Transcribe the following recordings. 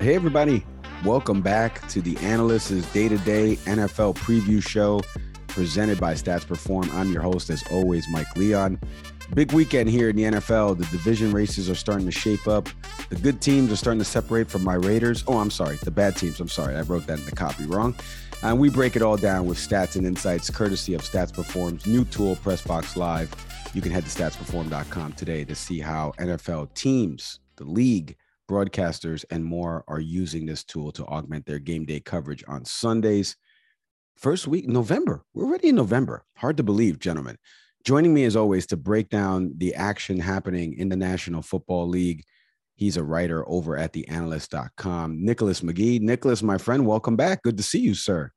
Hey, everybody. Welcome back to the Analyst's Day to Day NFL Preview Show presented by Stats Perform. I'm your host, as always, Mike Leon. Big weekend here in the NFL. The division races are starting to shape up. The good teams are starting to separate from my Raiders. Oh, I'm sorry. The bad teams. I'm sorry. I wrote that in the copy wrong. And we break it all down with stats and insights courtesy of Stats Perform's new tool, Pressbox Live. You can head to statsperform.com today to see how NFL teams, the league, broadcasters, and more are using this tool to augment their game day coverage on Sundays. First week, November. We're already in November. Hard to believe, gentlemen. Joining me as always to break down the action happening in the National Football League. He's a writer over at theanalyst.com. Nicholas McGee. Nicholas, my friend, welcome back. Good to see you, sir.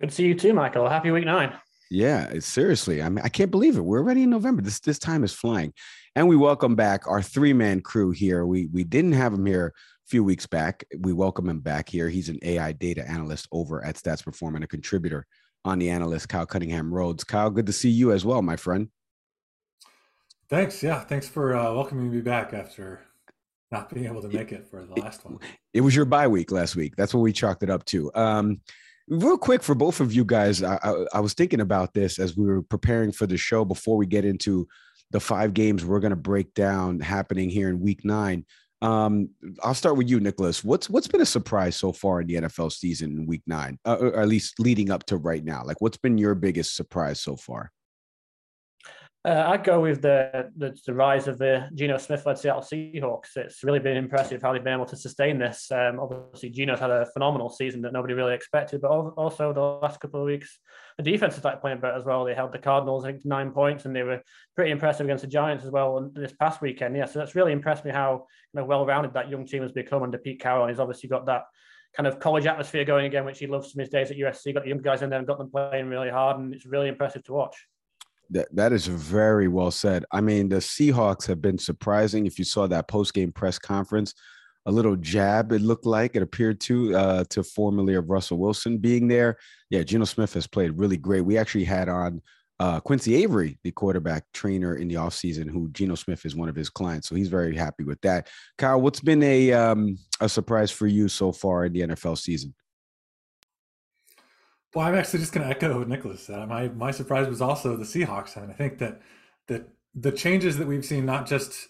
Good to see you too, Michael. Happy week nine. Yeah, seriously. I mean, I can't believe it. We're already in November. This this time is flying. And we welcome back our three-man crew here. We we didn't have him here a few weeks back. We welcome him back here. He's an AI data analyst over at Stats Perform and a contributor on the analyst, Kyle Cunningham Rhodes. Kyle, good to see you as well, my friend. Thanks. Yeah, thanks for uh, welcoming me back after not being able to make it for the last one. It was your bye week last week. That's what we chalked it up to. Um, real quick for both of you guys, I, I, I was thinking about this as we were preparing for the show before we get into the five games we're going to break down happening here in week nine. Um, I'll start with you, Nicholas. What's what's been a surprise so far in the NFL season in Week Nine, uh, or at least leading up to right now? Like, what's been your biggest surprise so far? Uh, I'd go with the, the, the rise of the Geno Smith-led Seattle Seahawks. It's really been impressive how they've been able to sustain this. Um, obviously, Geno's had a phenomenal season that nobody really expected, but also the last couple of weeks, the defense has started playing better as well. They held the Cardinals, I think, to nine points, and they were pretty impressive against the Giants as well this past weekend. Yeah, so that's really impressed me how you know, well-rounded that young team has become under Pete Carroll. He's obviously got that kind of college atmosphere going again, which he loves from his days at USC. Got the young guys in there and got them playing really hard, and it's really impressive to watch. That that is very well said. I mean, the Seahawks have been surprising. If you saw that post game press conference, a little jab it looked like it appeared to uh, to formerly of Russell Wilson being there. Yeah, Geno Smith has played really great. We actually had on uh, Quincy Avery, the quarterback trainer in the offseason, who Geno Smith is one of his clients. So he's very happy with that. Kyle, what's been a um, a surprise for you so far in the NFL season? Well, I'm actually just going to echo what Nicholas said. My my surprise was also the Seahawks. Mean, I think that that the changes that we've seen, not just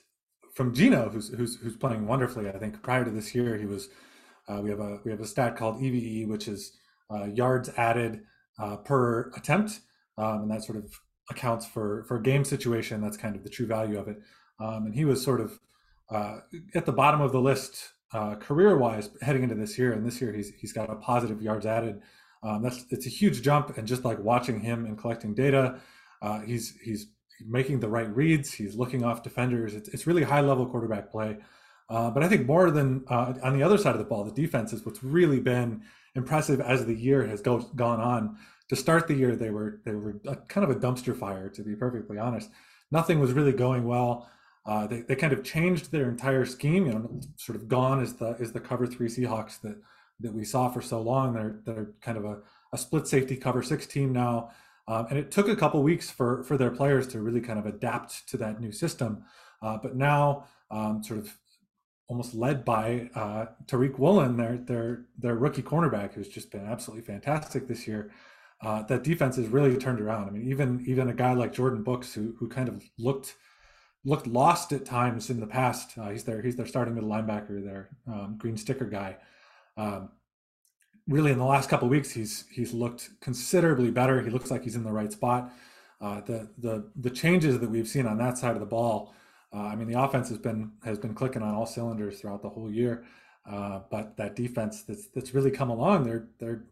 from Geno, who's who's who's playing wonderfully. I think prior to this year, he was. Uh, we have a we have a stat called EVE, which is uh, yards added uh, per attempt, um, and that sort of accounts for for game situation. That's kind of the true value of it. Um, and he was sort of uh, at the bottom of the list uh, career wise heading into this year. And this year, he's he's got a positive yards added um, that's it's a huge jump, and just like watching him and collecting data, uh, he's he's making the right reads. He's looking off defenders. It's, it's really high level quarterback play. Uh, but I think more than uh, on the other side of the ball, the defense is what's really been impressive as the year has go, gone on. To start the year, they were they were a, kind of a dumpster fire, to be perfectly honest. Nothing was really going well. Uh, they, they kind of changed their entire scheme. You know, sort of gone is the is the cover three Seahawks that that we saw for so long. They're they're kind of a, a split safety cover six team now, um, and it took a couple weeks for for their players to really kind of adapt to that new system. Uh, but now, um, sort of almost led by uh, Tariq Woolen, their their their rookie cornerback, who's just been absolutely fantastic this year. Uh, that defense has really turned around. I mean, even even a guy like Jordyn Brooks, who who kind of looked looked lost at times in the past. Uh, he's their he's their starting middle linebacker, their um, green sticker guy. Um, really, in the last couple weeks, he's he's looked considerably better. He looks like he's in the right spot. Uh, the the the changes that we've seen on that side of the ball. Uh, I mean, the offense has been has been clicking on all cylinders throughout the whole year. Uh, but that defense that's that's really come along. They're they're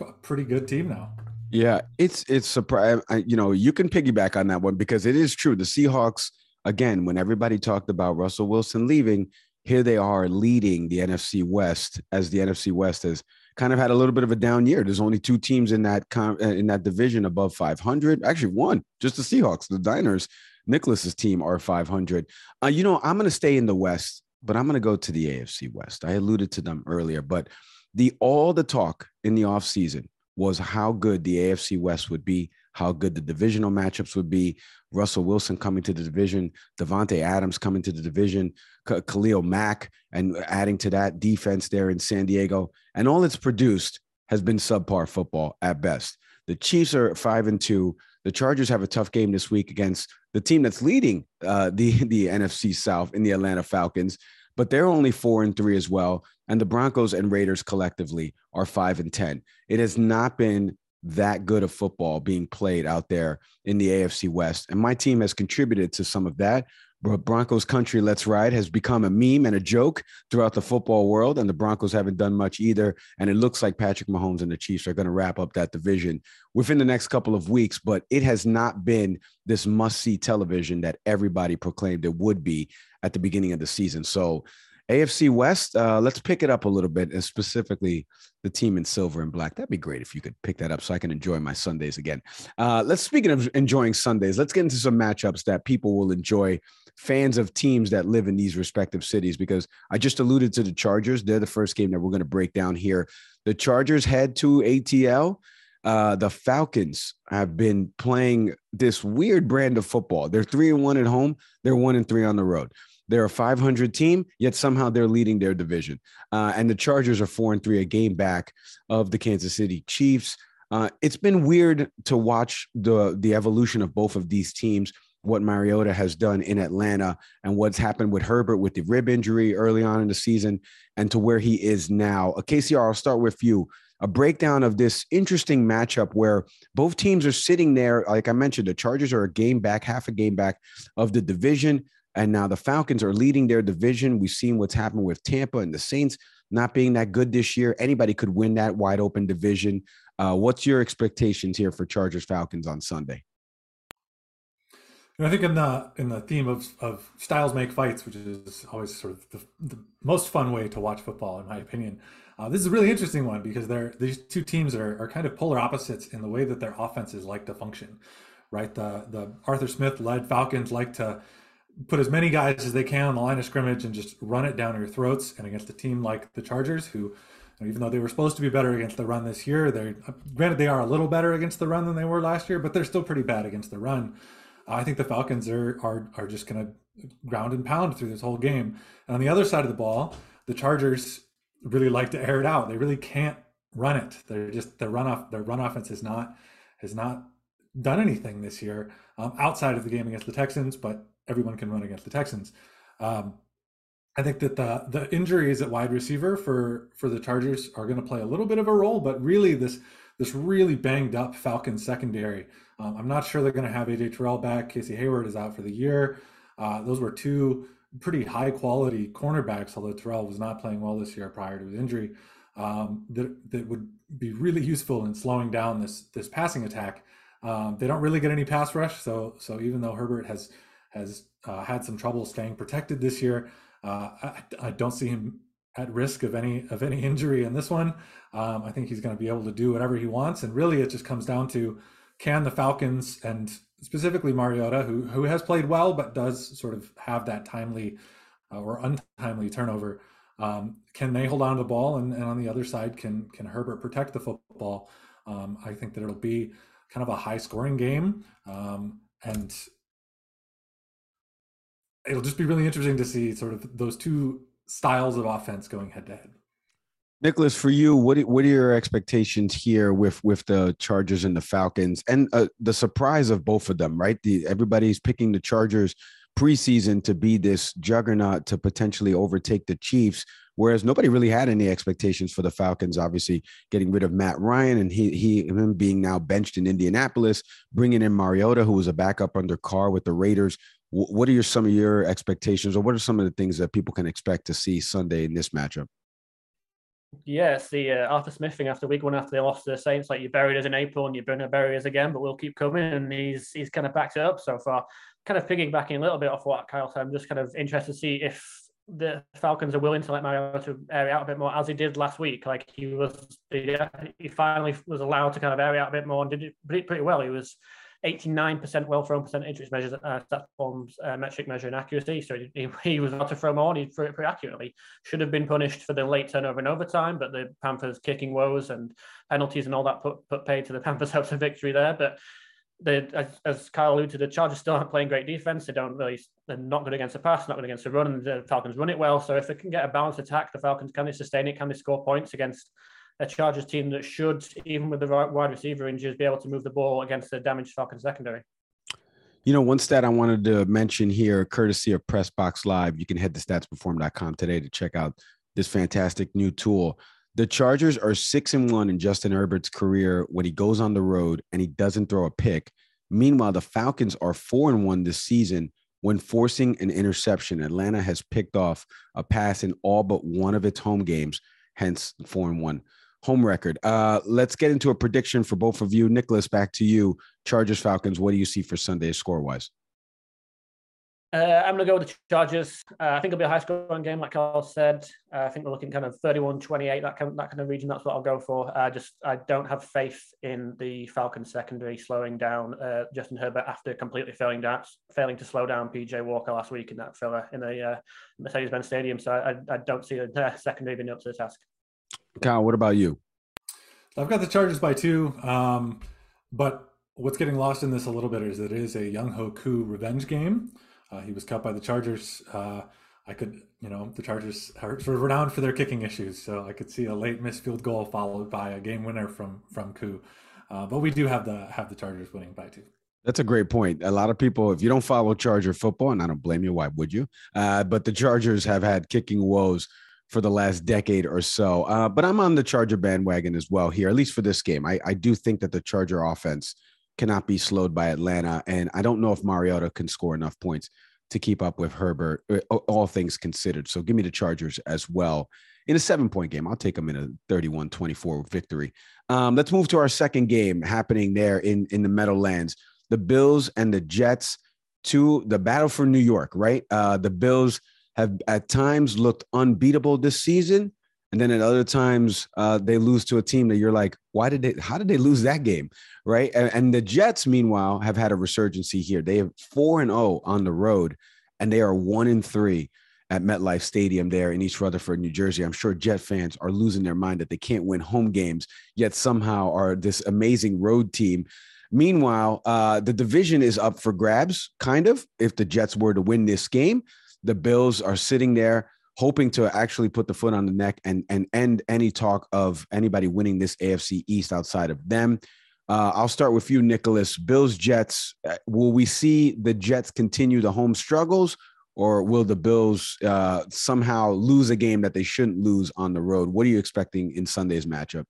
a pretty good team now. Yeah, it's it's surprise. You know, you can piggyback on that one because it is true. The Seahawks, again, when everybody talked about Russell Wilson leaving, here they are leading the NFC West as the NFC West has kind of had a little bit of a down year. There's only two teams in that uh, in that division above 500. Actually, one, just the Seahawks. The Niners, Nicholas's team are 500. Uh, you know, I'm going to stay in the West, but I'm going to go to the AFC West. I alluded to them earlier, but the all the talk in the offseason was how good the AFC West would be how good the divisional matchups would be. Russell Wilson coming to the division, Davante Adams coming to the division, Khalil Mack, and adding to that defense there in San Diego. And all it's produced has been subpar football at best. The Chiefs are five and two. The Chargers have a tough game this week against the team that's leading uh, the the NFC South in the Atlanta Falcons, but they're only four and three as well. And the Broncos and Raiders collectively are five and ten. It has not been that good of football being played out there in the AFC West, and my team has contributed to some of that. But Broncos country, let's ride, has become a meme and a joke throughout the football world, and the Broncos haven't done much either. And it looks like Patrick Mahomes and the Chiefs are going to wrap up that division within the next couple of weeks. But it has not been this must see television that everybody proclaimed it would be at the beginning of the season. So AFC West, uh, let's pick it up a little bit, and specifically the team in silver and black. That'd be great if you could pick that up so I can enjoy my Sundays again. Uh, let's speaking of enjoying Sundays, let's get into some matchups that people will enjoy. Fans of teams that live in these respective cities, because I just alluded to the Chargers. They're the first game that we're going to break down here. The Chargers head to ATL. Uh, the Falcons have been playing this weird brand of football. They're three and one at home. They're one and three on the road. They're a 500 team, yet somehow they're leading their division. Uh, and the Chargers are four and three, a game back of the Kansas City Chiefs. Uh, it's been weird to watch the the evolution of both of these teams. What Mariota has done in Atlanta and what's happened with Herbert with the rib injury early on in the season, and to where he is now. Uh, KCR, I'll start with you a breakdown of this interesting matchup where both teams are sitting there. Like I mentioned, the Chargers are a game back, half a game back of the division. And now the Falcons are leading their division. We've seen what's happened with Tampa and the Saints not being that good this year. Anybody could win that wide open division. Uh, what's your expectations here for Chargers Falcons on Sunday? I think in the in the theme of, of styles make fights, which is always sort of the, the most fun way to watch football, in my opinion. Uh, this is a really interesting one because they're these two teams are, are kind of polar opposites in the way that their offenses like to function, right? The the Arthur Smith led Falcons like to put as many guys as they can on the line of scrimmage and just run it down your throats. And against a team like the Chargers, who, even though they were supposed to be better against the run this year, they're granted they are a little better against the run than they were last year, but they're still pretty bad against the run. I think the Falcons are are are just going to ground and pound through this whole game. And on the other side of the ball, the Chargers really like to air it out. They really can't run it. They're just their run off their run offense is not has not done anything this year um, outside of the game against the Texans, but everyone can run against the Texans. Um, I think that the the injuries at wide receiver for for the Chargers are going to play a little bit of a role, but really this this really banged up Falcons secondary. Um, I'm not sure they're going to have AJ Terrell back. Casey Hayward is out for the year. Uh, those were two pretty high quality cornerbacks, although Terrell was not playing well this year prior to his injury. Um, that that would be really useful in slowing down this this passing attack. Um, they don't really get any pass rush, so so even though Herbert has has uh, had some trouble staying protected this year. Uh, I, I, don't see him at risk of any of any injury in this one. Um, I think he's going to be able to do whatever he wants, and really, it just comes down to can the Falcons and specifically Mariota, who who has played well but does sort of have that timely uh, or untimely turnover. Um, can they hold on to the ball, and, and on the other side, can can Herbert protect the football? Um, I think that it'll be kind of a high scoring game, um, and it'll just be really interesting to see sort of those two styles of offense going head to head. Nicholas, for you, what what are your expectations here with with the Chargers and the Falcons, and uh, the surprise of both of them? Right, the everybody's picking the Chargers preseason to be this juggernaut to potentially overtake the Chiefs, whereas nobody really had any expectations for the Falcons. Obviously, getting rid of Matt Ryan and he he him being now benched in Indianapolis, bringing in Mariota, who was a backup under Carr with the Raiders, what are your some of your expectations, or what are some of the things that people can expect to see Sunday in this matchup? Yes, the uh, Arthur Smith thing after week one after they lost to the Saints, like you buried us in April and you're going to bury us again, but we'll keep coming. And he's he's kind of backed it up so far. Kind of piggybacking a little bit off what Kyle said, I'm just kind of interested to see if the Falcons are willing to let Mariota air out a bit more as he did last week. Like he was, he finally was allowed to kind of air out a bit more and did it pretty well. He was 89% well thrown percentage, which measures uh, Stats Perform's uh, metric measure in accuracy. So he, he was about to throw more, and he threw it pretty accurately. Should have been punished for the late turnover in overtime, but the Panthers kicking woes and penalties and all that put, put paid to the Panthers' hopes of victory there. But they, as, as Kyle alluded to, the Chargers still aren't playing great defense. They don't really, they're not good against the pass, not good against the run, and the Falcons run it well. So if they can get a balanced attack, the Falcons can they sustain it? Can they score points against a Chargers team that should, even with the wide receiver injuries, be able to move the ball against the damaged Falcons secondary? You know, one stat I wanted to mention here, courtesy of Pressbox Live, you can head to statsperform.com today to check out this fantastic new tool. The Chargers are six and one in Justin Herbert's career when he goes on the road and he doesn't throw a pick. Meanwhile, the Falcons are four and one this season when forcing an interception. Atlanta has picked off a pass in all but one of its home games, hence four and one home record. Uh, let's get into a prediction for both of you. Nicholas, back to you. Chargers Falcons. What do you see for Sunday score wise? Uh, I'm going to go with the Chargers. Uh, I think it'll be a high scoring game, like Carl said. Uh, I think we're looking kind of 31 28, that kind, of, that kind of region. That's what I'll go for. I just I don't have faith in the Falcons secondary slowing down uh, Justin Herbert after completely failing down, failing to slow down PJ Walker last week in that filler in the uh, Mercedes Benz Stadium. So I, I don't see the secondary being up to the task. Kyle, what about you? I've got the Chargers by two. Um, but what's getting lost in this a little bit is that it is a Younghoe Koo revenge game. Uh, he was cut by the Chargers. Uh, I could, you know, the Chargers are sort of renowned for their kicking issues, so I could see a late missed field goal followed by a game winner from from Koo. Uh, but we do have the have the Chargers winning by two. That's a great point. A lot of people, if you don't follow Charger football, and I don't blame you, why would you? Uh, but the Chargers have had kicking woes for the last decade or so. Uh, but I'm on the Charger bandwagon as well here, at least for this game. I, I do think that the Charger offense cannot be slowed by Atlanta. And I don't know if Mariota can score enough points to keep up with Herbert, uh, all things considered. So give me the Chargers as well. In a seven point game, I'll take them in a 31 24 victory. Um, let's move to our second game happening there in, in the Meadowlands. The Bills and the Jets to the battle for New York, right? Uh, the Bills have at times looked unbeatable this season. And then at other times, uh, they lose to a team that you're like, why did they, how did they lose that game? Right. And, and the Jets, meanwhile, have had a resurgency here. They have 4 and 0 on the road, and they are 1 and 3 at MetLife Stadium there in East Rutherford, New Jersey. I'm sure Jet fans are losing their mind that they can't win home games, yet somehow are this amazing road team. Meanwhile, uh, the division is up for grabs, kind of, if the Jets were to win this game the Bills are sitting there hoping to actually put the foot on the neck and and end any talk of anybody winning this AFC East outside of them. Uh, I'll start with you, Nicholas. Bills Jets. Uh, will we see the Jets continue the home struggles, or will the Bills uh, somehow lose a game that they shouldn't lose on the road? What are you expecting in Sunday's matchup?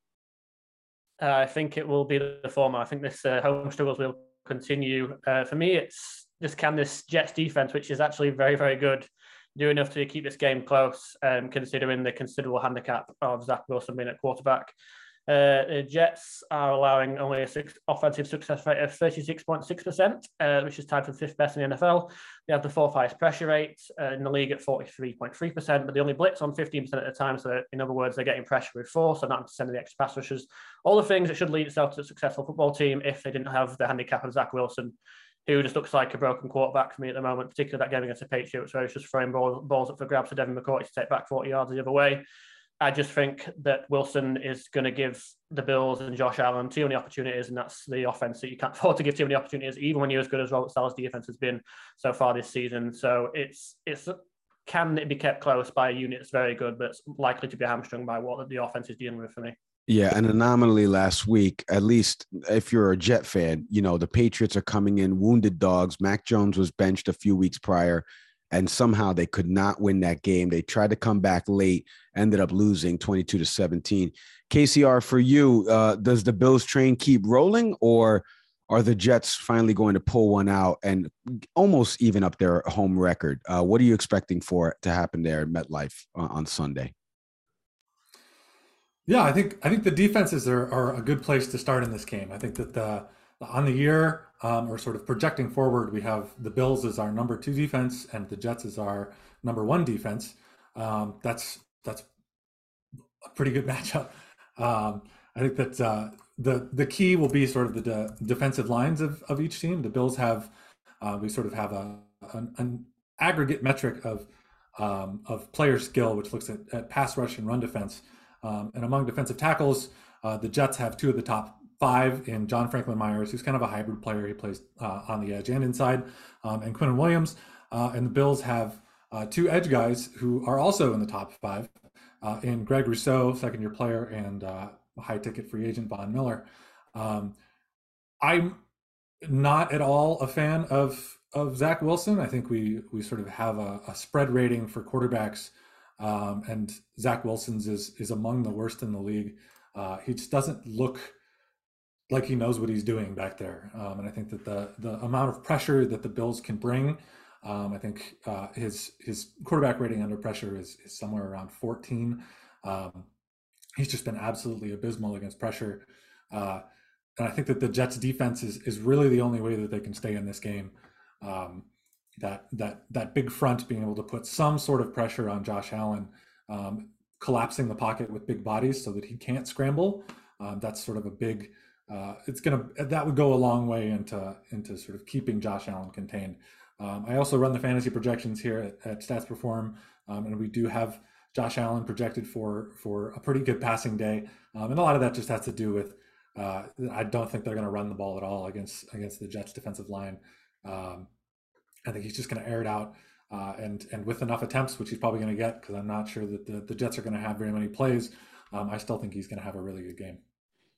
Uh, I think it will be the former. I think this uh, home struggles will continue. Uh, for me, it's just can this Jets defense, which is actually very, very good, do enough to keep this game close, um, considering the considerable handicap of Zach Wilson being at quarterback. Uh, the Jets are allowing only a six offensive success rate of 36.6%, uh, which is tied for fifth best in the NFL. They have the fourth highest pressure rate uh, in the league at 43.3%, but they only blitz on 15% at a time. So, in other words, they're getting pressure with force, so not sending the extra pass rushers. All the things that should lead itself to a successful football team if they didn't have the handicap of Zach Wilson who just looks like a broken quarterback for me at the moment, particularly that game against the Patriots, where he's just throwing ball, balls up for grabs for Devin McCourty to take back 40 yards the other way. I just think that Wilson is going to give the Bills and Josh Allen too many opportunities, and that's the offense that you can't afford to give too many opportunities, even when you're as good as Robert Saleh's defense has been so far this season. So it's it's can it be kept close by a unit that's very good, but it's likely to be hamstrung by what the offense is dealing with for me. Yeah, an anomaly last week. At least if you're a Jet fan, you know the Patriots are coming in wounded dogs. Mac Jones was benched a few weeks prior, and somehow they could not win that game. They tried to come back late, ended up losing 22 to 17. KCR, for you, uh, does the Bills train keep rolling, or are the Jets finally going to pull one out and almost even up their home record? Uh, what are you expecting for it to happen there at MetLife on, on Sunday? Yeah, I think I think the defenses are, are a good place to start in this game. I think that the, on the year um, or sort of projecting forward, we have the Bills as our number two defense and the Jets as our number one defense. Um, that's that's a pretty good matchup. Um, I think that uh, the the key will be sort of the de- defensive lines of, of each team. The Bills have uh, we sort of have a an, an aggregate metric of um, of player skill, which looks at, at pass rush and run defense. Um, and among defensive tackles, uh, the Jets have two of the top five in John Franklin Myers, who's kind of a hybrid player. He plays uh, on the edge and inside, um, and Quinnen Williams. Uh, and the Bills have uh, two edge guys who are also in the top five uh, in Greg Rousseau, second year player, and uh, high ticket free agent Von Miller. Um, I'm not at all a fan of of Zach Wilson. I think we we sort of have a, a spread rating for quarterbacks, um, and Zach Wilson's is is among the worst in the league. Uh, he just doesn't look like he knows what he's doing back there, um, and I think that the the amount of pressure that the Bills can bring. Um, I think uh, his his quarterback rating under pressure is, is somewhere around 14. Um, he's just been absolutely abysmal against pressure. Uh, and I think that the Jets defense is is really the only way that they can stay in this game. Um, that that that big front being able to put some sort of pressure on Josh Allen, um, collapsing the pocket with big bodies so that he can't scramble. Um, that's sort of a big. Uh, it's gonna that would go a long way into into sort of keeping Josh Allen contained. Um, I also run the fantasy projections here at, at Stats Perform, um, and we do have Josh Allen projected for for a pretty good passing day, um, and a lot of that just has to do with uh, I don't think they're going to run the ball at all against against the Jets defensive line. Um, I think he's just going to air it out, uh, and and with enough attempts, which he's probably going to get, because I'm not sure that the, the Jets are going to have very many plays. Um, I still think he's going to have a really good game.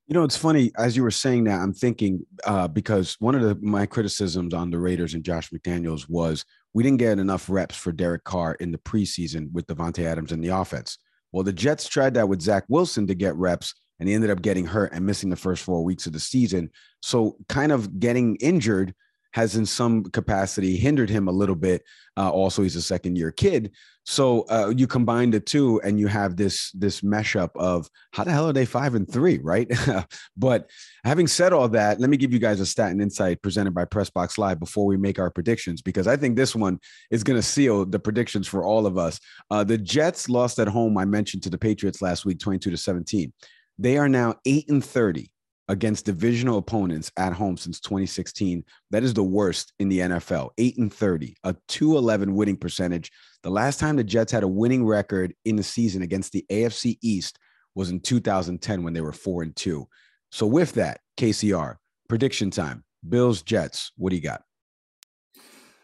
You know, it's funny as you were saying that. I'm thinking uh, because one of the, my criticisms on the Raiders and Josh McDaniels was we didn't get enough reps for Derek Carr in the preseason with Davante Adams in the offense. Well, the Jets tried that with Zach Wilson to get reps, and he ended up getting hurt and missing the first four weeks of the season. So, kind of getting injured has, in some capacity, hindered him a little bit. Uh, also, he's a second year kid. So uh, you combine the two, and you have this this mesh up of how the hell are they five and three, right? but having said all that, let me give you guys a stat and insight presented by Pressbox Live before we make our predictions, because I think this one is going to seal the predictions for all of us. Uh, the Jets lost at home. I mentioned to the Patriots last week, twenty two to seventeen. They are now eight and thirty against divisional opponents at home since 2016. That is the worst in the NFL. 8 and 30, a 211 winning percentage. The last time the Jets had a winning record in the season against the AFC East was in 2010 when they were 4 and 2. So with that, KCR, prediction time. Bills Jets, what do you got?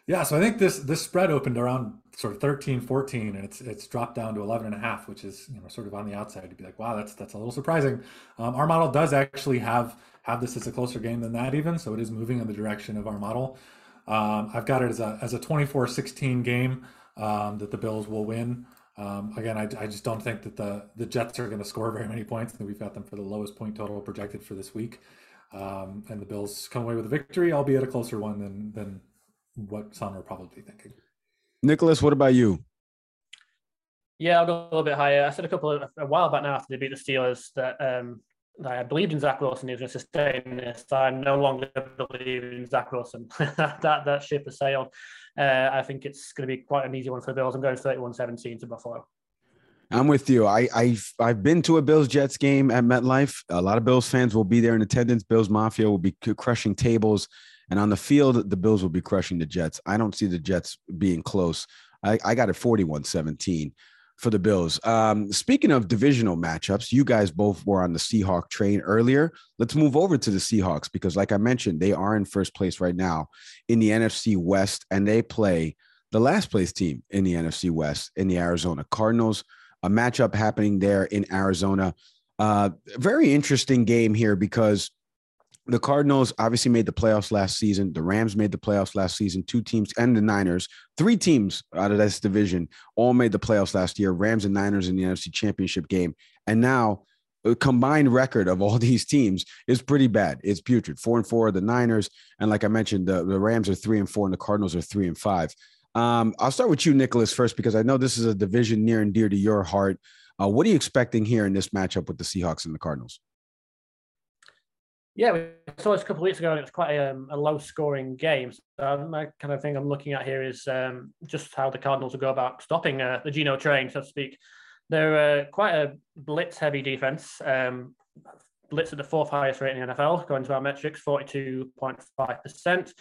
Yeah, so I think this this spread opened around sort of 13, 14, and it's it's dropped down to 11 and a half, which is you know sort of on the outside to be like, wow, that's that's a little surprising. Um, our model does actually have have this as a closer game than that even, so it is moving in the direction of our model. Um, I've got it as a as a 24-16 game um, that the Bills will win. Um, again, I, I just don't think that the the Jets are going to score very many points. Think we've got them for the lowest point total projected for this week, um, and the Bills come away with a victory, albeit a closer one than than what some are probably thinking. Nicholas, what about you? Yeah, I'll go a little bit higher. I said a couple of a while back now after they beat the Steelers that um, that I believed in Zach Wilson. He was going to sustain this. I no longer believe in Zach Wilson. that that ship has sailed. Uh, I think it's going to be quite an easy one for the Bills. I'm going 31-17 to Buffalo. I'm with you. I, I've I've been to a Bills Jets game at MetLife. A lot of Bills fans will be there in attendance. Bills Mafia will be crushing tables. And on the field, the Bills will be crushing the Jets. I don't see the Jets being close. I, I got it 41 17 for the Bills. Um, speaking of divisional matchups, you guys both were on the Seahawk train earlier. Let's move over to the Seahawks because, like I mentioned, they are in first place right now in the NFC West, and they play the last place team in the NFC West in the Arizona Cardinals. A matchup happening there in Arizona. Uh, very interesting game here because the Cardinals obviously made the playoffs last season. The Rams made the playoffs last season. Two teams and the Niners, three teams out of this division, all made the playoffs last year. Rams and Niners in the NFC Championship game. And now, a combined record of all these teams is pretty bad. It's putrid. Four and four are the Niners, and like I mentioned, the, the Rams are three and four, and the Cardinals are three and five. Um, I'll start with you, Nicholas, first because I know this is a division near and dear to your heart. Uh, what are you expecting here in this matchup with the Seahawks and the Cardinals? Yeah, we saw this a couple of weeks ago, and it was quite a, um, a low-scoring game. So my kind of thing I'm looking at here is um, just how the Cardinals will go about stopping uh, the Geno train, so to speak. They're uh, quite a blitz-heavy defense. Um, blitz at the fourth highest rate in the NFL, going to our metrics, 42.5%.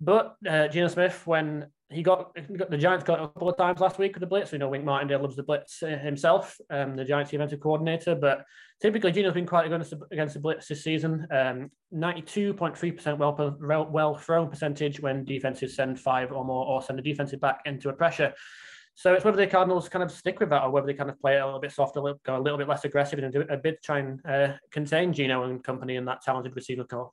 But uh, Geno Smith, when he got, he got, the Giants got a couple of times last week with the blitz. We know Wink Martindale loves the blitz uh, himself, um, the Giants defensive coordinator. But typically, Geno's been quite good against the blitz this season. Um, 92.3% well, well thrown percentage when defenses send five or more or send a defensive back into a pressure. So it's whether the Cardinals kind of stick with that or whether they kind of play a little bit softer, go a little bit less aggressive and do a bit to try and uh, contain Geno and company and that talented receiver core.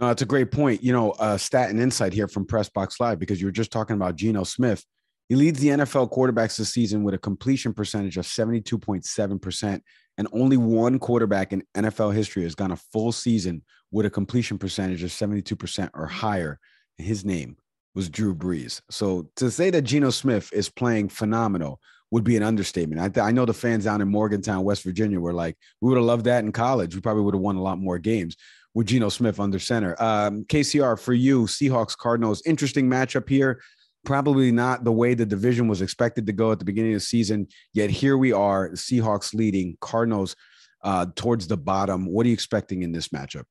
Uh, it's a great point. You know, uh, stat and insight here from Pressbox Live because you were just talking about Geno Smith. He leads the NFL quarterbacks this season with a completion percentage of 72.7%. And only one quarterback in NFL history has gone a full season with a completion percentage of 72% or higher. His name was Drew Brees. So to say that Geno Smith is playing phenomenal would be an understatement. I, th- I know the fans down in Morgantown, West Virginia were like, we would have loved that in college. We probably would have won a lot more games with Geno Smith under center. Um, KCR, for you, Seahawks Cardinals, interesting matchup here. Probably not the way the division was expected to go at the beginning of the season. Yet here we are, Seahawks leading, Cardinals uh, towards the bottom. What are you expecting in this matchup?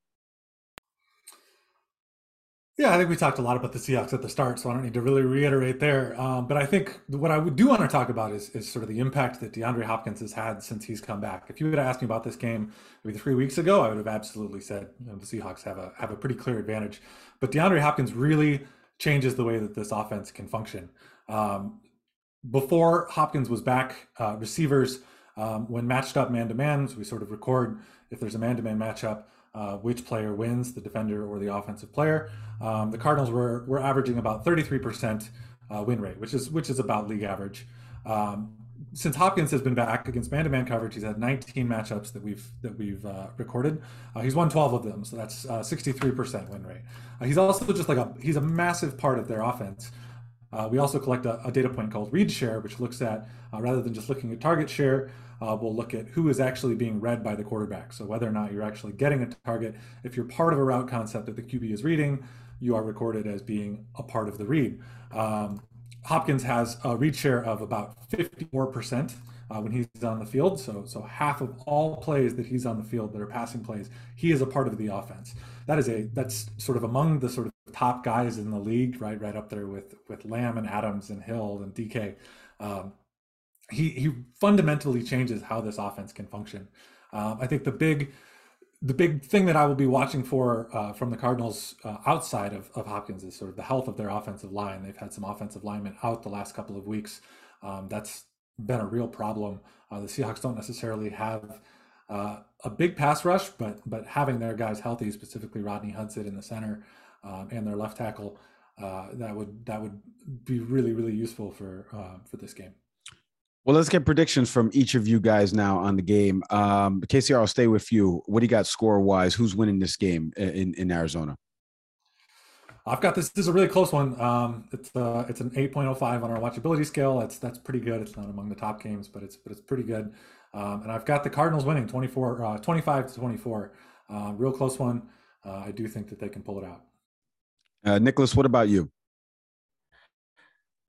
Yeah, I think we talked a lot about the Seahawks at the start, so I don't need to really reiterate there. Um, but I think what I would do want to talk about is, is sort of the impact that DeAndre Hopkins has had since he's come back. If you would have asked me about this game maybe three weeks ago, I would have absolutely said you know, the Seahawks have a have a pretty clear advantage. But DeAndre Hopkins really changes the way that this offense can function. Um, before Hopkins was back, uh, receivers um, when matched up man to man, so we sort of record if there's a man to man matchup uh, which player wins, the defender or the offensive player. Um, the Cardinals were were averaging about 33% uh, win rate, which is which is about league average. Um, since Hopkins has been back against man-to-man coverage, he's had 19 matchups that we've that we've uh, recorded. Uh, he's won 12 of them, so that's 63% uh, win rate. Uh, he's also just like a he's a massive part of their offense. Uh, we also collect a, a, data point called read share, which looks at rather than just looking at target share, uh, we'll look at who is actually being read by the quarterback. So whether or not you're actually getting a target, if you're part of a route concept that the QB is reading, you are recorded as being a part of the read. Um, Hopkins has a read share of about 54% uh, when he's on the field. So, so half of all plays that he's on the field that are passing plays, he is a part of the offense. That is a that's sort of among the sort of top guys in the league, right? Right up there with with Lamb and Adams and Hill and DK. Um, he he fundamentally changes how this offense can function. Um, I think the big the big thing that I will be watching for uh, from the Cardinals uh, outside of, of Hopkins is sort of the health of their offensive line. They've had some offensive linemen out the last couple of weeks. Um, that's been a real problem. Uh, the Seahawks don't necessarily have uh, a big pass rush, but but having their guys healthy, specifically Rodney Hudson in the center um, and their left tackle, uh, that would that would be really really useful for uh, for this game. Well, let's get predictions from each of you guys now on the game. Um, KCR, I'll stay with you. What do you got score wise? Who's winning this game in, in Arizona? I've got this. This is a really close one. Um, it's uh, it's an 8.05 on our watchability scale. That's that's pretty good. It's not among the top games, but it's but it's pretty good. Um, and I've got the Cardinals winning 24, uh, 25 to 24. Uh, real close one. Uh, I do think that they can pull it out. Uh, Nicholas, what about you?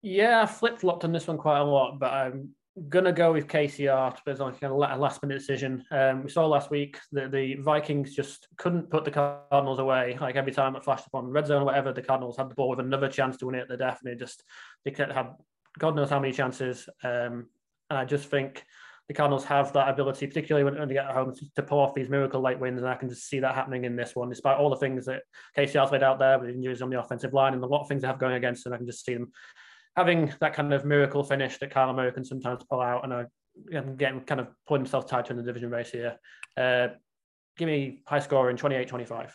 Yeah, I flip flopped on this one quite a lot, but I'm gonna go with KCR kind of a last minute decision. Um, we saw last week that the Vikings just couldn't put the Cardinals away. Like every time it flashed upon red zone or whatever, the Cardinals had the ball with another chance to win it at the death, and they just they had God knows how many chances. Um, and I just think the Cardinals have that ability, particularly when, they get home, to, pull off these miracle like wins. And I can just see that happening in this one, despite all the things that KCR's laid out there with injuries on the offensive line and a lot of things they have going against them. I can just see them having that kind of miracle finish that Kyler Murray can sometimes pull out, and I'm getting kind of pulling himself tighter in the division race here. Uh, give me high score in 28-25.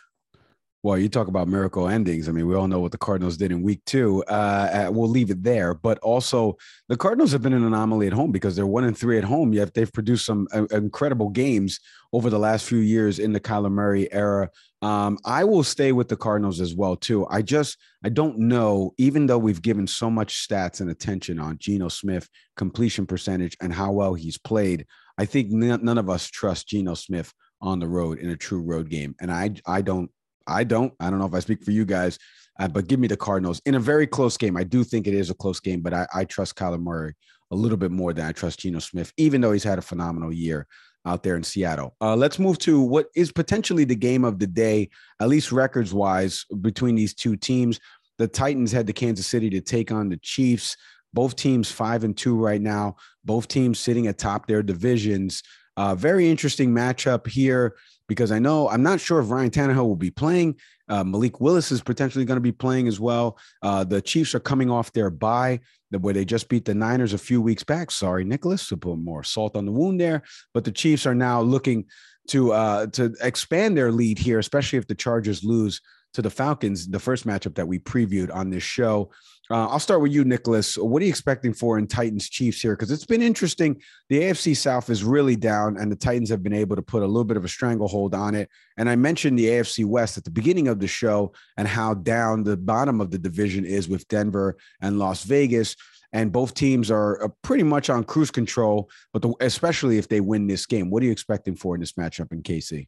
Well, you talk about miracle endings. I mean, we all know what the Cardinals did in week two. Uh, we'll leave it there. But also, the Cardinals have been an anomaly at home because they're one and three at home. Yet they've produced some uh, incredible games over the last few years in the Kyler Murray era. Um, I will stay with the Cardinals as well too. I just I don't know. Even though we've given so much stats and attention on Geno Smith completion percentage and how well he's played, I think none of us trust Geno Smith on the road in a true road game. And I I don't I don't. I don't know if I speak for you guys, uh, but give me the Cardinals in a very close game. I do think it is a close game, but I, I trust Kyler Murray a little bit more than I trust Geno Smith, even though he's had a phenomenal year. Out there in Seattle. Uh, let's move to what is potentially the game of the day, at least records wise, between these two teams. The Titans head to Kansas City to take on the Chiefs. Both teams five and two right now. Both teams sitting atop their divisions. Uh, very interesting matchup here because I know I'm not sure if Ryan Tannehill will be playing. Uh, Malik Willis is potentially going to be playing as well. Uh, the Chiefs are coming off their bye, where they just beat the Niners a few weeks back. Sorry, Nicholas, to put more salt on the wound there. But the Chiefs are now looking to uh, to expand their lead here, especially if the Chargers lose to the Falcons, the first matchup that we previewed on this show. Uh, I'll start with you, Nicholas. What are you expecting for in Titans Chiefs here? Because it's been interesting. The AFC South is really down, and the Titans have been able to put a little bit of a stranglehold on it. And I mentioned the AFC West at the beginning of the show and how down the bottom of the division is with Denver and Las Vegas. And both teams are pretty much on cruise control, but the, especially if they win this game. What are you expecting for in this matchup in KC?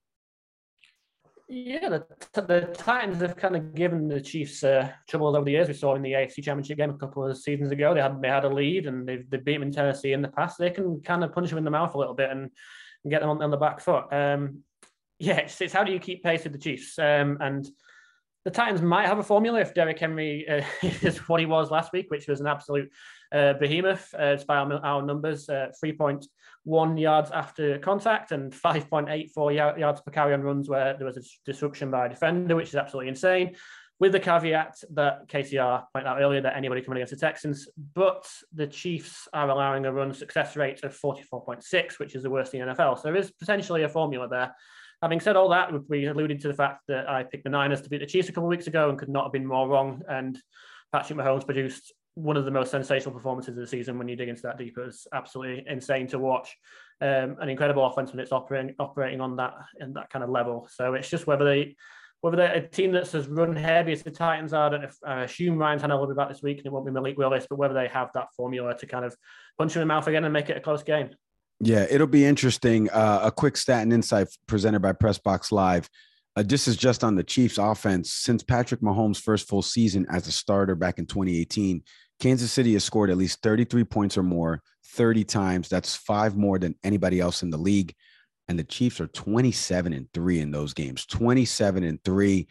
yeah, the, the Titans have kind of given the Chiefs uh, troubles over the years. We saw in the AFC Championship game a couple of seasons ago, they had they had a lead and they've they beat them in Tennessee in the past. They can kind of punch them in the mouth a little bit and, and get them on, on the back foot. Um, yeah, it's, it's, how do you keep pace with the Chiefs? Um, and the Titans might have a formula if Derrick Henry uh, is what he was last week, which was an absolute uh, behemoth uh, by our, our numbers. Uh, point one yards after contact and 5.84 yards per carry on runs where there was a disruption by a defender, which is absolutely insane. With the caveat that KCR pointed out earlier that anybody coming against the Texans, but the Chiefs are allowing a run success rate of 44.6, which is the worst in the NFL. So there is potentially a formula there. Having said all that, we alluded to the fact that I picked the Niners to beat the Chiefs a couple of weeks ago and could not have been more wrong. And Patrick Mahomes produced one of the most sensational performances of the season when you dig into that deeper. It's absolutely insane to watch. Um, an incredible offense when it's operating operating on that and that kind of level. So it's just whether they whether they're a team that's as run heavy as the Titans are, I don't know if, I assume had a little bit back this week and it won't be Malik Willis, but whether they have that formula to kind of punch him in the mouth again and make it a close game. Yeah, it'll be interesting. Uh, a quick stat and insight presented by Pressbox Live. Uh, this is just on the Chiefs offense. Since Patrick Mahomes' first full season as a starter back in 2018, Kansas City has scored at least 33 points or more 30 times. That's five more than anybody else in the league. And the Chiefs are 27 and three in those games. 27 and three.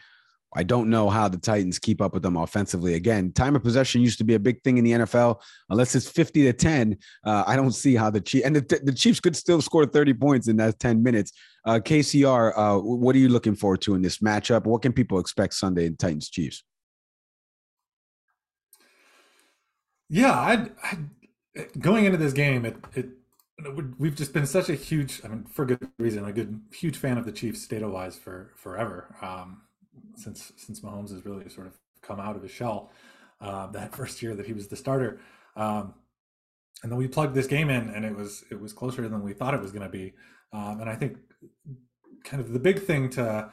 I don't know how the Titans keep up with them offensively. Again, time of possession used to be a big thing in the NFL. Unless it's 50 to 10, uh, I don't see how the Chiefs and the, the, Chiefs could still score 30 points in that 10 minutes. Uh, KCR, uh, what are you looking forward to in this matchup? What can people expect Sunday in Titans Chiefs? Yeah, I, going into this game, it, it we've just been such a huge, I mean, for good reason, a good huge fan of the Chiefs data wise for forever. Um, since since Mahomes has really sort of come out of his shell uh, that first year that he was the starter. Um, and then we plugged this game in, and it was it was closer than we thought it was going to be. Um, and I think kind of the big thing to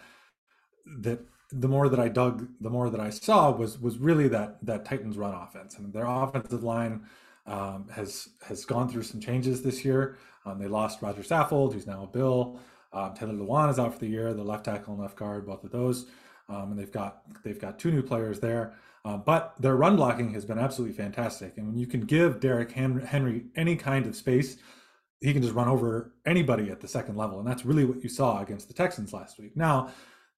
that the more that I dug, the more that I saw was was really that that Titans run offense. and their offensive line um, has has gone through some changes this year. Um, they lost Rodger Saffold, who's now a Bill. Um, Taylor Lewan is out for the year, the left tackle and left guard, both of those um, and they've got they've got two new players there. Uh, but their run blocking has been absolutely fantastic. And when you can give Derrick Henry any kind of space, he can just run over anybody at the second level. And that's really what you saw against the Texans last week. Now,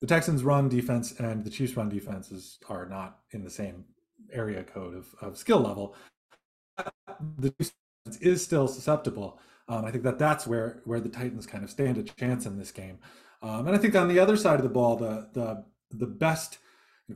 the Texans run defense and the Chiefs run defenses are not in the same area code of, of skill level. The defense is still susceptible. Um, I think that that's where where the Titans kind of stand a chance in this game. Um, and I think on the other side of the ball, the the the best.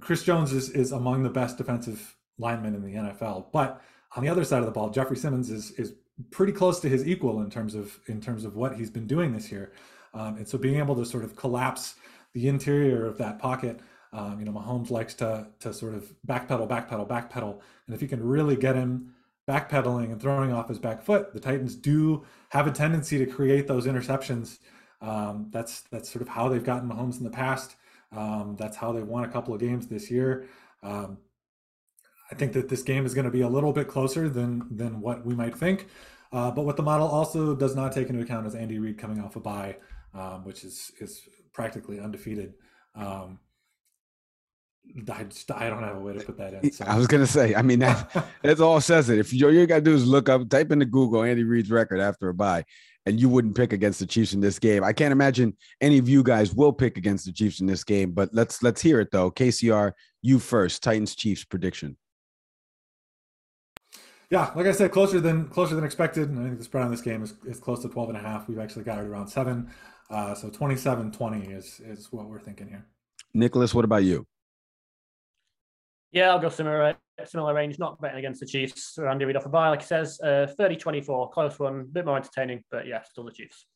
Chris Jones is is among the best defensive linemen in the NFL. But on the other side of the ball, Jeffery Simmons is is pretty close to his equal in terms of in terms of what he's been doing this year. Um, and so being able to sort of collapse the interior of that pocket, um, you know, Mahomes likes to to sort of backpedal, backpedal, backpedal, and if you can really get him backpedaling and throwing off his back foot, the Titans do have a tendency to create those interceptions. Um, that's that's sort of how they've gotten Mahomes in the past. Um, that's how they won a couple of games this year. Um, I think that this game is going to be a little bit closer than than what we might think. Uh, but what the model also does not take into account is Andy Reid coming off a bye, um, which is is practically undefeated. Um, I, just, I don't have a way to put that in. So. I was gonna say, I mean that that's all says it. If you, all you gotta do is look up, type into Google Andy Reid's record after a bye, and you wouldn't pick against the Chiefs in this game. I can't imagine any of you guys will pick against the Chiefs in this game, but let's let's hear it though. KCR, you first. Titans Chiefs prediction. Yeah, like I said, closer than closer than expected. And I think the spread on this game is, is close to 12 and a half. We've actually got it around seven. Uh, so 27-20 is is what we're thinking here. Nicholas, what about you? Yeah, I'll go similar similar range, not betting against the Chiefs. Andy Reid off a bye, like he says, uh, 30-24, close one, a bit more entertaining, but yeah, still the Chiefs.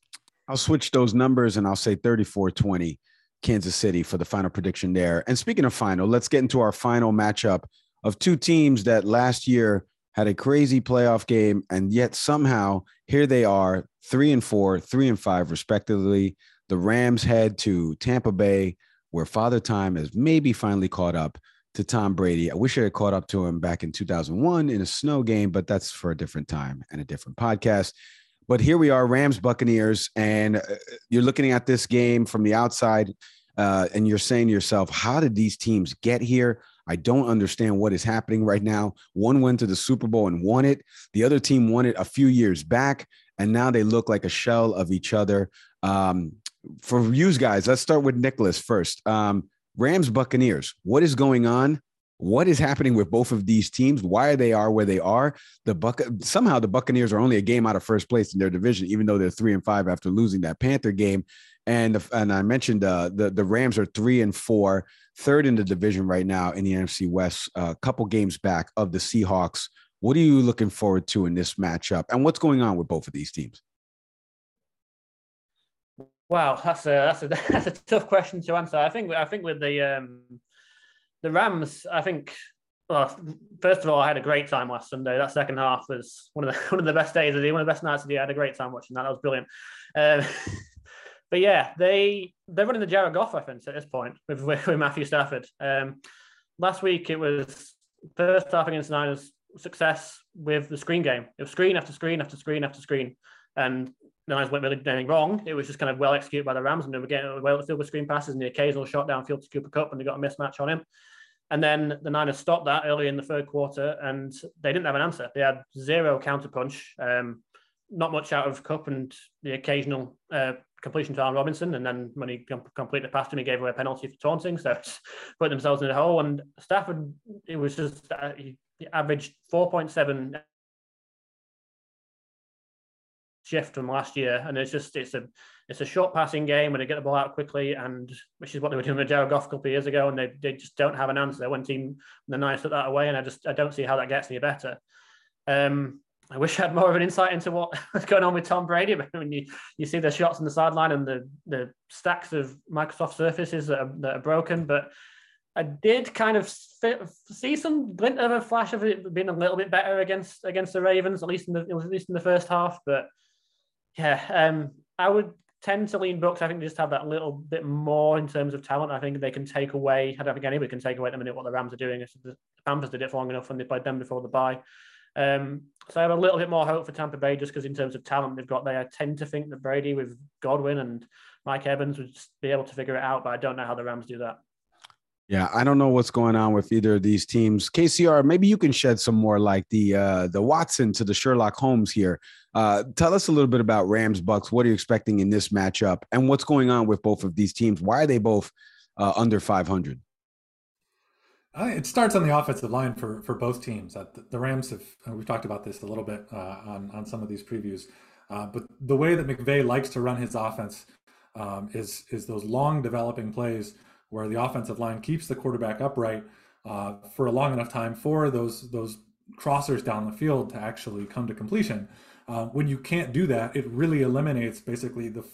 I'll switch those numbers and I'll say 34-20 Kansas City for the final prediction there. And speaking of final, let's get into our final matchup of two teams that last year had a crazy playoff game, and yet somehow here they are, three and four, three and five, respectively. The Rams head to Tampa Bay, where Father Time has maybe finally caught up to Tom Brady. I wish I had caught up to him back in 2001 in a snow game, but that's for a different time and a different podcast. But here we are, Rams Buccaneers, and uh, you're looking at this game from the outside, uh, and you're saying to yourself, how did these teams get here? I don't understand what is happening right now. One went to the Super Bowl and won it. The other team won it a few years back, and now they look like a shell of each other. Um, for you guys, let's start with Nicholas first. Um, Rams Buccaneers, what is going on? What is happening with both of these teams? Why are they are where they are? The Buc somehow the Buccaneers are only a game out of first place in their division, even though they're three and five after losing that Panther game. And the, and I mentioned uh, the the Rams are three and four, third in the division right now in the NFC West, a uh, couple games back of the Seahawks. What are you looking forward to in this matchup, and what's going on with both of these teams? Wow, that's a that's a that's a tough question to answer. I think I think with the um, the Rams, I think. Well, first of all, I had a great time last Sunday. That second half was one of the one of the best days of the one of the best nights of the year. I had a great time watching that. That was brilliant. Um, but yeah, they they're running the Jared Goff offense at this point with, with, Matthew Stafford. Um, last week it was first half against Niners success with the screen game. It was screen after screen after screen after screen, and the Niners weren't really doing anything wrong. It was just kind of well executed by the Rams, and they were getting well filled with screen passes and the occasional shot downfield to Cooper Kupp, and they got a mismatch on him. And then the Niners stopped that early in the third quarter, and they didn't have an answer. They had zero counterpunch. Um, not much out of Kupp, and the occasional uh, completion to Allen Robinson. And then when he com- completed the pass to him, he gave away a penalty for taunting. So put themselves in a hole. And Stafford, it was just, uh, he averaged 4.7 shift from last year. And it's just, it's a, it's a short passing game when they get the ball out quickly, and which is what they were doing with Jared Goff a couple of years ago. And they, they just don't have an answer. One team, the Niners took that away. And I just, I don't see how that gets any better. Um, I wish I had more of an insight into what was going on with Tom Brady. But when you, you see the shots on the sideline and the, the stacks of Microsoft Surfaces that are, that are broken, but I did kind of see some glint of a flash of it being a little bit better against against the Ravens, at least in the at least in the first half. But yeah, um, I would tend to lean Bucks. I think they just have that little bit more in terms of talent. I think they can take away. I don't think anybody can take away at the minute what the Rams are doing. The Panthers did it for long enough, and they played them before the bye. Um, so I have a little bit more hope for Tampa Bay just because in terms of talent they've got there. I tend to think that Brady with Godwin and Mike Evans would be able to figure it out, but I don't know how the Rams do that. Yeah, I don't know what's going on with either of these teams. KCR, maybe you can shed some more like the uh, the Watson to the Sherlock Holmes here. Uh, tell us a little bit about Rams Bucks. What are you expecting in this matchup, and what's going on with both of these teams? Why are they both uh, under 500? It starts on the offensive line for for both teams. Uh, the, Rams have we've talked about this a little bit uh, on on some of these previews, uh, but the way that McVay likes to run his offense um, is is those long developing plays where the offensive line keeps the quarterback upright uh, for a long enough time for those those crossers down the field to actually come to completion. Uh, when you can't do that, it really eliminates basically the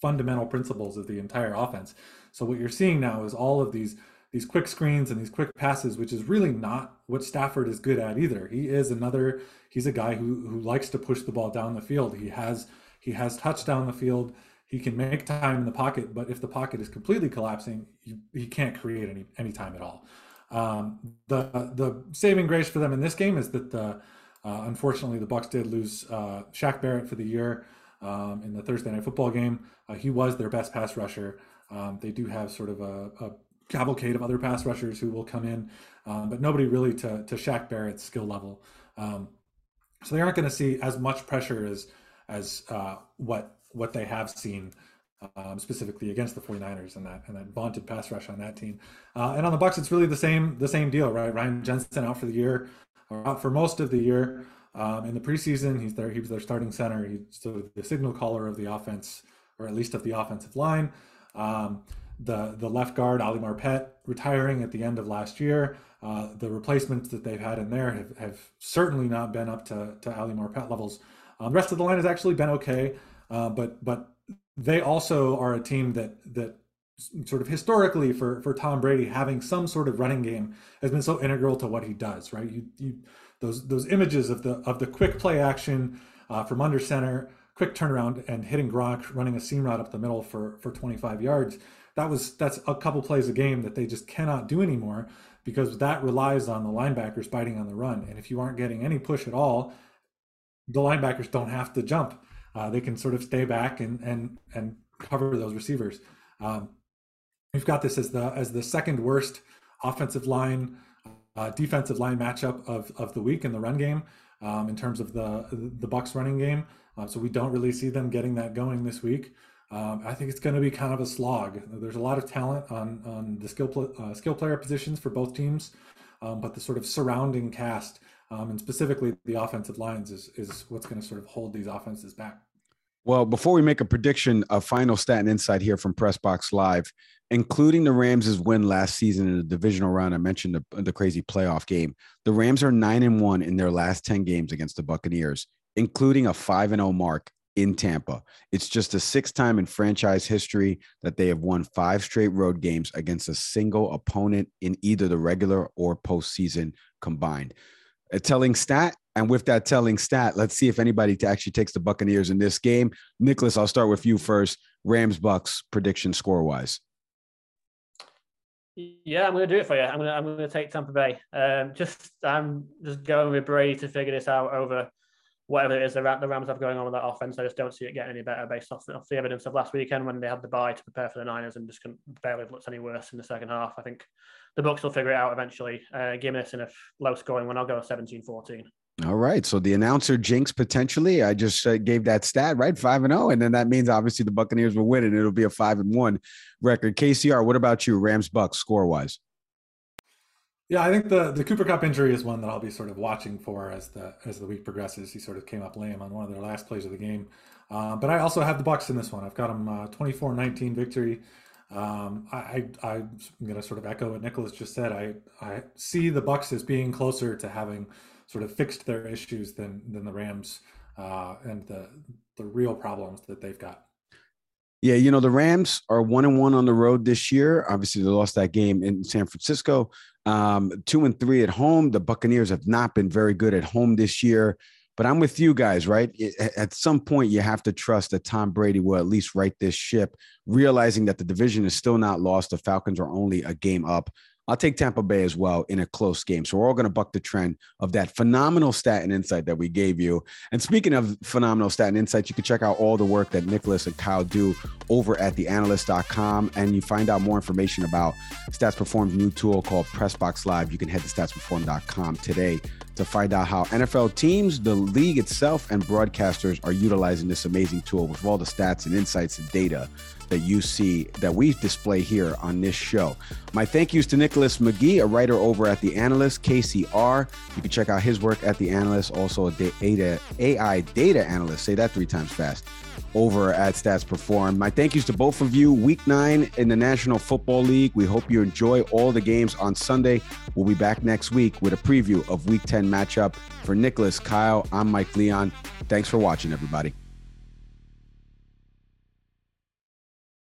fundamental principles of the entire offense. So what you're seeing now is all of these these quick screens and these quick passes, which is really not what Stafford is good at either. He is another. He's a guy who who likes to push the ball down the field. He has he has touch down the field. He can make time in the pocket, but if the pocket is completely collapsing, he, he can't create any any time at all. Um, the the saving grace for them in this game is that the uh, unfortunately the Bucks did lose uh, Shaq Barrett for the year um, in the Thursday night football game. Uh, he was their best pass rusher. Um, they do have sort of a, a cavalcade of other pass rushers who will come in, um, but nobody really to to Shaq Barrett's skill level. Um, so they aren't going to see as much pressure as as uh, what what they have seen um, specifically against the 49ers and that and that vaunted pass rush on that team. Uh, and on the Bucs, it's really the same the same deal, right? Ryan Jensen out for the year, or out for most of the year. Um, in the preseason, he's there. He was their starting center. He's sort of the signal caller of the offense, or at least of the offensive line. Um, the the left guard Ali Marpet retiring at the end of last year. Uh, the replacements that they've had in there have, have certainly not been up to, to Ali Marpet levels. Um, the rest of the line has actually been okay, uh, but but they also are a team that that sort of historically for for Tom Brady having some sort of running game has been so integral to what he does. Right, you you those those images of the of the quick play action uh, from under center, quick turnaround, and hitting Gronk running a seam route up the middle for for 25 yards. That was that's a couple plays a game that they just cannot do anymore because that relies on the linebackers biting on the run. And if you aren't getting any push at all, the linebackers don't have to jump. Uh, they can sort of stay back and and and cover those receivers. Um, we've got this as the as the second worst offensive line uh, defensive line matchup of of the week in the run game um, in terms of the the Bucs running game. Uh, so we don't really see them getting that going this week. Um, I think it's going to be kind of a slog. There's a lot of talent on on the skill pl- uh, skill player positions for both teams, um, but the sort of surrounding cast um, and specifically the offensive lines is is what's going to sort of hold these offenses back. Well, before we make a prediction, a final stat and insight here from Pressbox Live, including the Rams' win last season in the divisional round. I mentioned the, the crazy playoff game. The Rams are nine and one in their last ten games against the Buccaneers, including a five and zero oh mark in Tampa. It's just the sixth time in franchise history that they have won five straight road games against a single opponent in either the regular or postseason combined a telling stat. And with that telling stat, let's see if anybody actually takes the Buccaneers in this game. Nicholas, I'll start with you first. Rams Bucks prediction score wise. Yeah, I'm going to do it for you. I'm going to I'm going to take Tampa Bay. Um, just I'm just going with Brady to figure this out over whatever it is the, the Rams have going on with that offense. I just don't see it getting any better based off, off the evidence of last weekend when they had the bye to prepare for the Niners and just barely looked any worse in the second half. I think the Bucs will figure it out eventually. Uh, give me this in a low scoring one. I'll go 17-14. All right. So the announcer jinx potentially. I just uh, gave that stat right, five and zero, oh, and then that means obviously the Buccaneers will win, and it'll be a five and one record. KCR, what about you, Rams Bucks score wise? Yeah, I think the the Cooper Kupp injury is one that I'll be sort of watching for as the as the week progresses. He sort of came up lame on one of their last plays of the game, uh, but I also have the Bucks in this one. I've got them uh, 24-19 victory. Um, I, I, am going to sort of echo what Nicholas just said. I, I see the Bucks as being closer to having sort of fixed their issues than than the Rams uh, and the the real problems that they've got. Yeah, you know the Rams are one and one on the road this year. Obviously, they lost that game in San Francisco. Um, two and three at home. The Buccaneers have not been very good at home this year. But I'm with you guys, right? At some point, you have to trust that Tom Brady will at least right this ship, realizing that the division is still not lost. The Falcons are only a game up. I'll take Tampa Bay as well in a close game. So we're all going to buck the trend of that phenomenal stat and insight that we gave you. And speaking of phenomenal stat and insights, you can check out all the work that Nicholas and Kyle do over at theanalyst.com. And you find out more information about Stats Perform's new tool called Pressbox Live. You can head to statsperform.com today to find out how NFL teams, the league itself, and broadcasters are utilizing this amazing tool with all the stats and insights and data that you see that we display here on this show. My thank yous to Nicholas McGee, a writer over at The Analyst, KCR. You can check out his work at The Analyst, also a data, AI data analyst. Say that three times fast over at Stats Perform. My thank yous to both of you. Week nine in the National Football League. We hope you enjoy all the games on Sunday. We'll be back next week with a preview of Week 10 matchup. For Nicholas, Kyle, I'm Mike Leon. Thanks for watching, everybody.